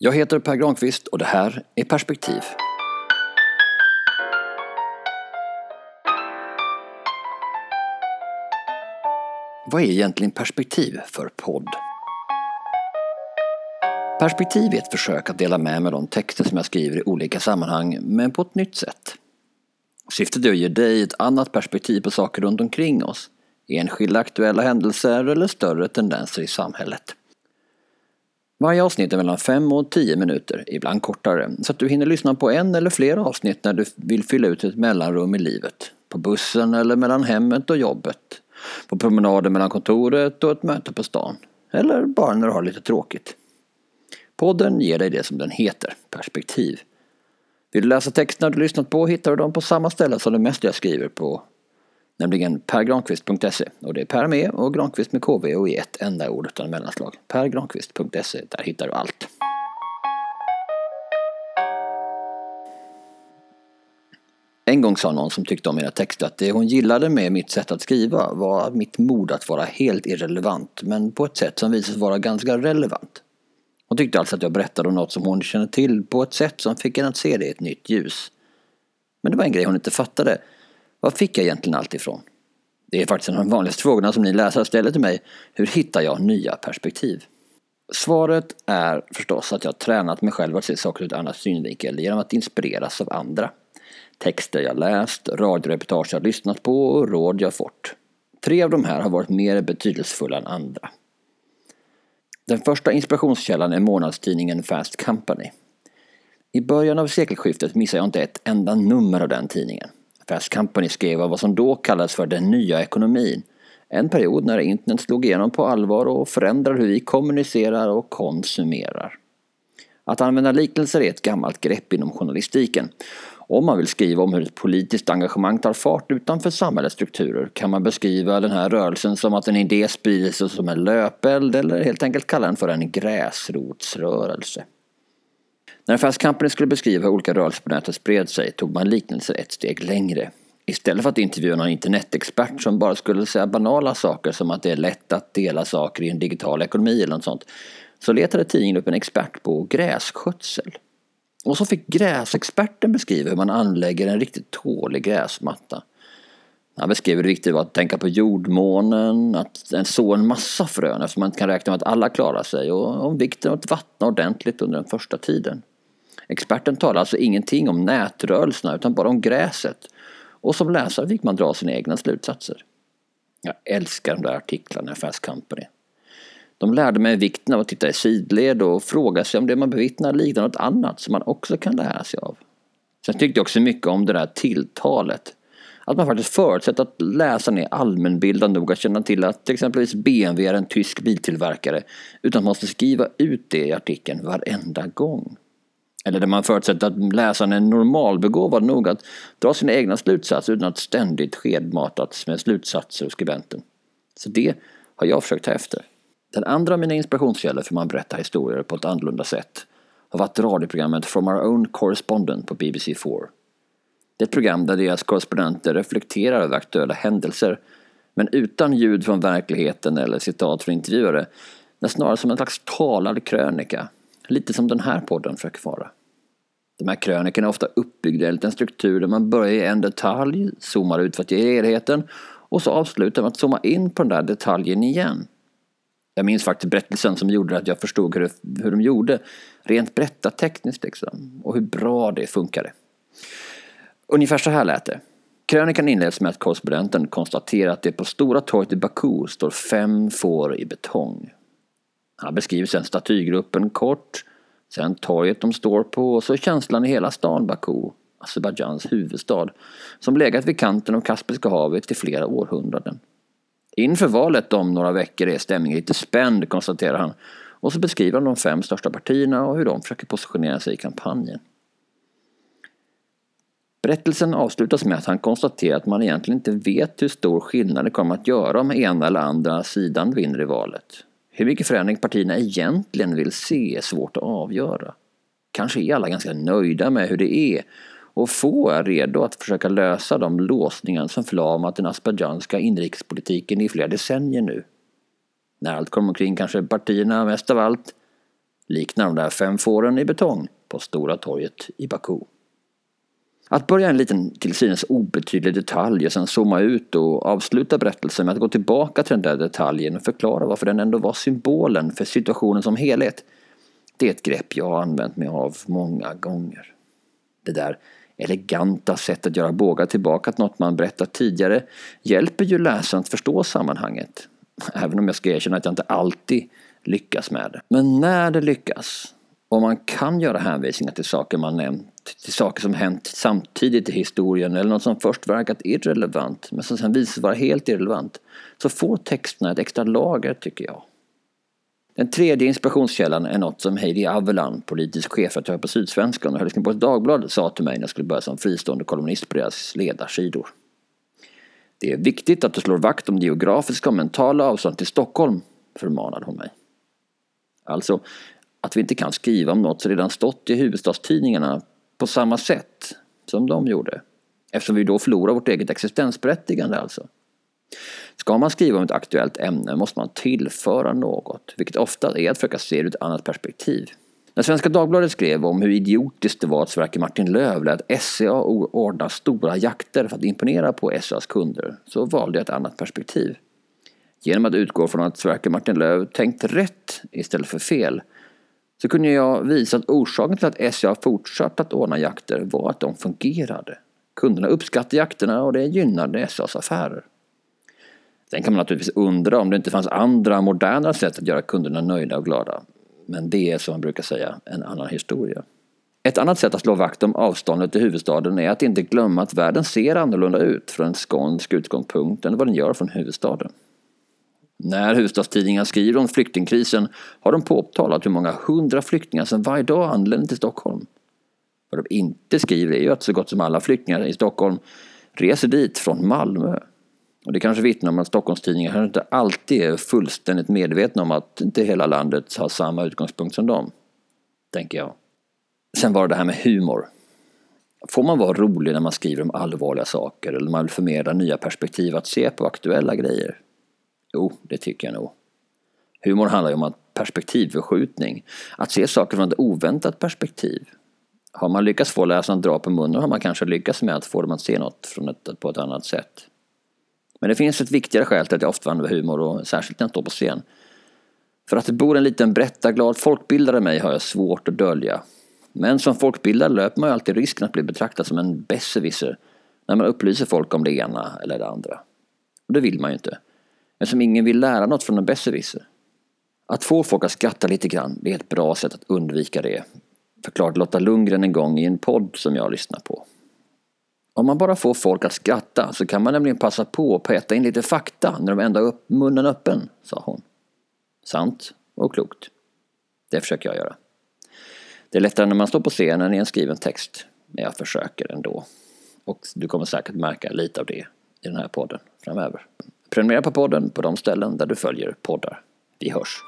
Jag heter Per Granqvist och det här är Perspektiv. Vad är egentligen perspektiv för podd? Perspektiv är ett försök att dela med mig de texter som jag skriver i olika sammanhang, men på ett nytt sätt. Syftet är att ge dig ett annat perspektiv på saker runt omkring oss, enskilda aktuella händelser eller större tendenser i samhället. Varje avsnitt är mellan 5 och 10 minuter, ibland kortare, så att du hinner lyssna på en eller flera avsnitt när du vill fylla ut ett mellanrum i livet. På bussen eller mellan hemmet och jobbet. På promenaden mellan kontoret och ett möte på stan. Eller bara när du har lite tråkigt. Podden ger dig det som den heter, perspektiv. Vill du läsa texterna du lyssnat på hittar du dem på samma ställe som det mesta jag skriver på nämligen pergranqvist.se och det är Per med och Granqvist med KV och i ett enda ord utan mellanslag. Pergranqvist.se, där hittar du allt. En gång sa någon som tyckte om mina texter att det hon gillade med mitt sätt att skriva var mitt mod att vara helt irrelevant men på ett sätt som visade sig vara ganska relevant. Hon tyckte alltså att jag berättade om något som hon kände till på ett sätt som fick henne att se det i ett nytt ljus. Men det var en grej hon inte fattade. Var fick jag egentligen allt ifrån? Det är faktiskt en av de vanligaste frågorna som ni läsare ställer till mig. Hur hittar jag nya perspektiv? Svaret är förstås att jag tränat mig själv att se saker ur ett annat synvinkel genom att inspireras av andra. Texter jag läst, radioreportage jag lyssnat på och råd jag fått. Tre av de här har varit mer betydelsefulla än andra. Den första inspirationskällan är månadstidningen Fast Company. I början av sekelskiftet missade jag inte ett enda nummer av den tidningen. Fast Company skrev av vad som då kallades för den nya ekonomin. En period när internet slog igenom på allvar och förändrade hur vi kommunicerar och konsumerar. Att använda liknelser är ett gammalt grepp inom journalistiken. Om man vill skriva om hur ett politiskt engagemang tar fart utanför samhällets strukturer kan man beskriva den här rörelsen som att en idé sprider sig som en löpeld eller helt enkelt kalla den för en gräsrotsrörelse. När Fast Company skulle beskriva hur olika rörelser på nätet spred sig tog man liknelser ett steg längre. Istället för att intervjua någon internetexpert som bara skulle säga banala saker som att det är lätt att dela saker i en digital ekonomi eller något sånt, så letade tidningen upp en expert på grässkötsel. Och så fick gräsexperten beskriva hur man anlägger en riktigt tålig gräsmatta. Han beskrev hur viktigt det var att tänka på jordmånen, att så en massa frön eftersom man inte kan räkna med att alla klarar sig och om vikten av att vattna ordentligt under den första tiden. Experten talar alltså ingenting om nätrörelserna utan bara om gräset. Och som läsare fick man dra sina egna slutsatser. Jag älskar de där artiklarna i Fast Company. De lärde mig vikten av att titta i sidled och fråga sig om det man bevittnar liknar något annat som man också kan lära sig av. Sen tyckte jag också mycket om det där tilltalet. Att man faktiskt förutsätter att läsaren är allmänbildad nog att känna till att exempelvis BMW är en tysk biltillverkare utan att man måste skriva ut det i artikeln varenda gång. Eller där man förutsätter att läsaren är normalbegåvad nog att dra sina egna slutsatser utan att ständigt skedmatas med slutsatser och skribenten. Så det har jag försökt ta efter. Den andra av mina inspirationskällor för man berättar historier på ett annorlunda sätt har varit radioprogrammet From Our Own Correspondent på BBC4. Det är ett program där deras korrespondenter reflekterar över aktuella händelser men utan ljud från verkligheten eller citat från intervjuare. Men snarare som en slags talad krönika. Lite som den här podden försöker vara. De här krönikorna är ofta uppbyggda enligt en struktur där man börjar i en detalj, zoomar ut för att ge helheten och så avslutar med att zooma in på den där detaljen igen. Jag minns faktiskt berättelsen som gjorde att jag förstod hur, det, hur de gjorde rent berättartekniskt liksom, och hur bra det funkade. Ungefär så här lät det. Krönikan inleds med att korrespondenten konstaterar att det på Stora torget i Baku står fem får i betong. Han beskriver sen statygruppen kort, sen torget de står på och så känslan i hela stan Baku, Azerbajdzjans huvudstad, som legat vid kanten av Kaspiska havet i flera århundraden. Inför valet om några veckor är stämningen lite spänd, konstaterar han. Och så beskriver han de fem största partierna och hur de försöker positionera sig i kampanjen. Berättelsen avslutas med att han konstaterar att man egentligen inte vet hur stor skillnad det kommer att göra om ena eller andra sidan vinner i valet. Hur mycket förändring partierna egentligen vill se är svårt att avgöra. Kanske är alla ganska nöjda med hur det är och få är redo att försöka lösa de låsningar som förlamat den azerbajdzjanska inrikespolitiken i flera decennier nu. När allt kommer omkring kanske partierna mest av allt Liknar de där fem fåren i betong på Stora torget i Baku. Att börja en liten till synes obetydlig detalj och sen zooma ut och avsluta berättelsen med att gå tillbaka till den där detaljen och förklara varför den ändå var symbolen för situationen som helhet. Det är ett grepp jag har använt mig av många gånger. Det där eleganta sättet att göra bågar tillbaka till något man berättat tidigare hjälper ju läsaren att förstå sammanhanget. Även om jag ska erkänna att jag inte alltid lyckas med det. Men när det lyckas, och man kan göra hänvisningar till saker man nämnt, till saker som hänt samtidigt i historien eller något som först verkat irrelevant men som sen visar sig vara helt irrelevant, så får texterna ett extra lager tycker jag. Den tredje inspirationskällan är något som Heidi Avelan, politisk chefredaktör på Sydsvenskan och Helsingborgs Dagblad, sa till mig när jag skulle börja som fristående kolumnist på deras ledarsidor. Det är viktigt att du slår vakt om det geografiska och mentala avståndet till Stockholm, förmanade hon mig. Alltså, att vi inte kan skriva om något som redan stått i huvudstadstidningarna på samma sätt som de gjorde. Eftersom vi då förlorar vårt eget existensberättigande alltså. Ska man skriva om ett aktuellt ämne måste man tillföra något, vilket ofta är att försöka se det ur ett annat perspektiv. När Svenska Dagbladet skrev om hur idiotiskt det var att Sverker Martin-Löf lät SCA ordna stora jakter för att imponera på SCAs kunder så valde jag ett annat perspektiv. Genom att utgå från att Sverker Martin-Löf tänkt rätt istället för fel så kunde jag visa att orsaken till att SCA fortsatt att ordna jakter var att de fungerade. Kunderna uppskattade jakterna och det gynnade SCAs affärer. Sen kan man naturligtvis undra om det inte fanns andra moderna sätt att göra kunderna nöjda och glada. Men det är som man brukar säga en annan historia. Ett annat sätt att slå vakt om avståndet till huvudstaden är att inte glömma att världen ser annorlunda ut från en skånsk utgångspunkt än vad den gör från huvudstaden. När huvudstadstidningar skriver om flyktingkrisen har de påtalat hur många hundra flyktingar som varje dag anländer till Stockholm. Vad de inte skriver är ju att så gott som alla flyktingar i Stockholm reser dit från Malmö. Och det kanske vittnar om att Stockholmstidningar kanske inte alltid är fullständigt medvetna om att inte hela landet har samma utgångspunkt som dem. Tänker jag. Sen var det det här med humor. Får man vara rolig när man skriver om allvarliga saker eller man vill förmedla nya perspektiv att se på aktuella grejer? Jo, det tycker jag nog. Humor handlar ju om perspektivförskjutning. Att se saker från ett oväntat perspektiv. Har man lyckats få läsaren att dra på munnen har man kanske lyckats med att få dem att se något från ett, på ett annat sätt. Men det finns ett viktigare skäl till att jag ofta använder humor och särskilt när jag står på scen. För att det bor en liten berättarglad folkbildare i mig har jag svårt att dölja. Men som folkbildare löper man ju alltid risken att bli betraktad som en besserwisser när man upplyser folk om det ena eller det andra. Och det vill man ju inte. Eftersom ingen vill lära något från en besserwisser. Att få folk att skratta lite grann, det är ett bra sätt att undvika det. Förklarade Lotta Lundgren en gång i en podd som jag lyssnar på. Om man bara får folk att skratta så kan man nämligen passa på att peta in lite fakta när de ändå har upp munnen öppen, sa hon. Sant och klokt. Det försöker jag göra. Det är lättare när man står på scenen i en skriven text, men jag försöker ändå. Och du kommer säkert märka lite av det i den här podden framöver. Prenumerera på podden på de ställen där du följer poddar. Vi hörs!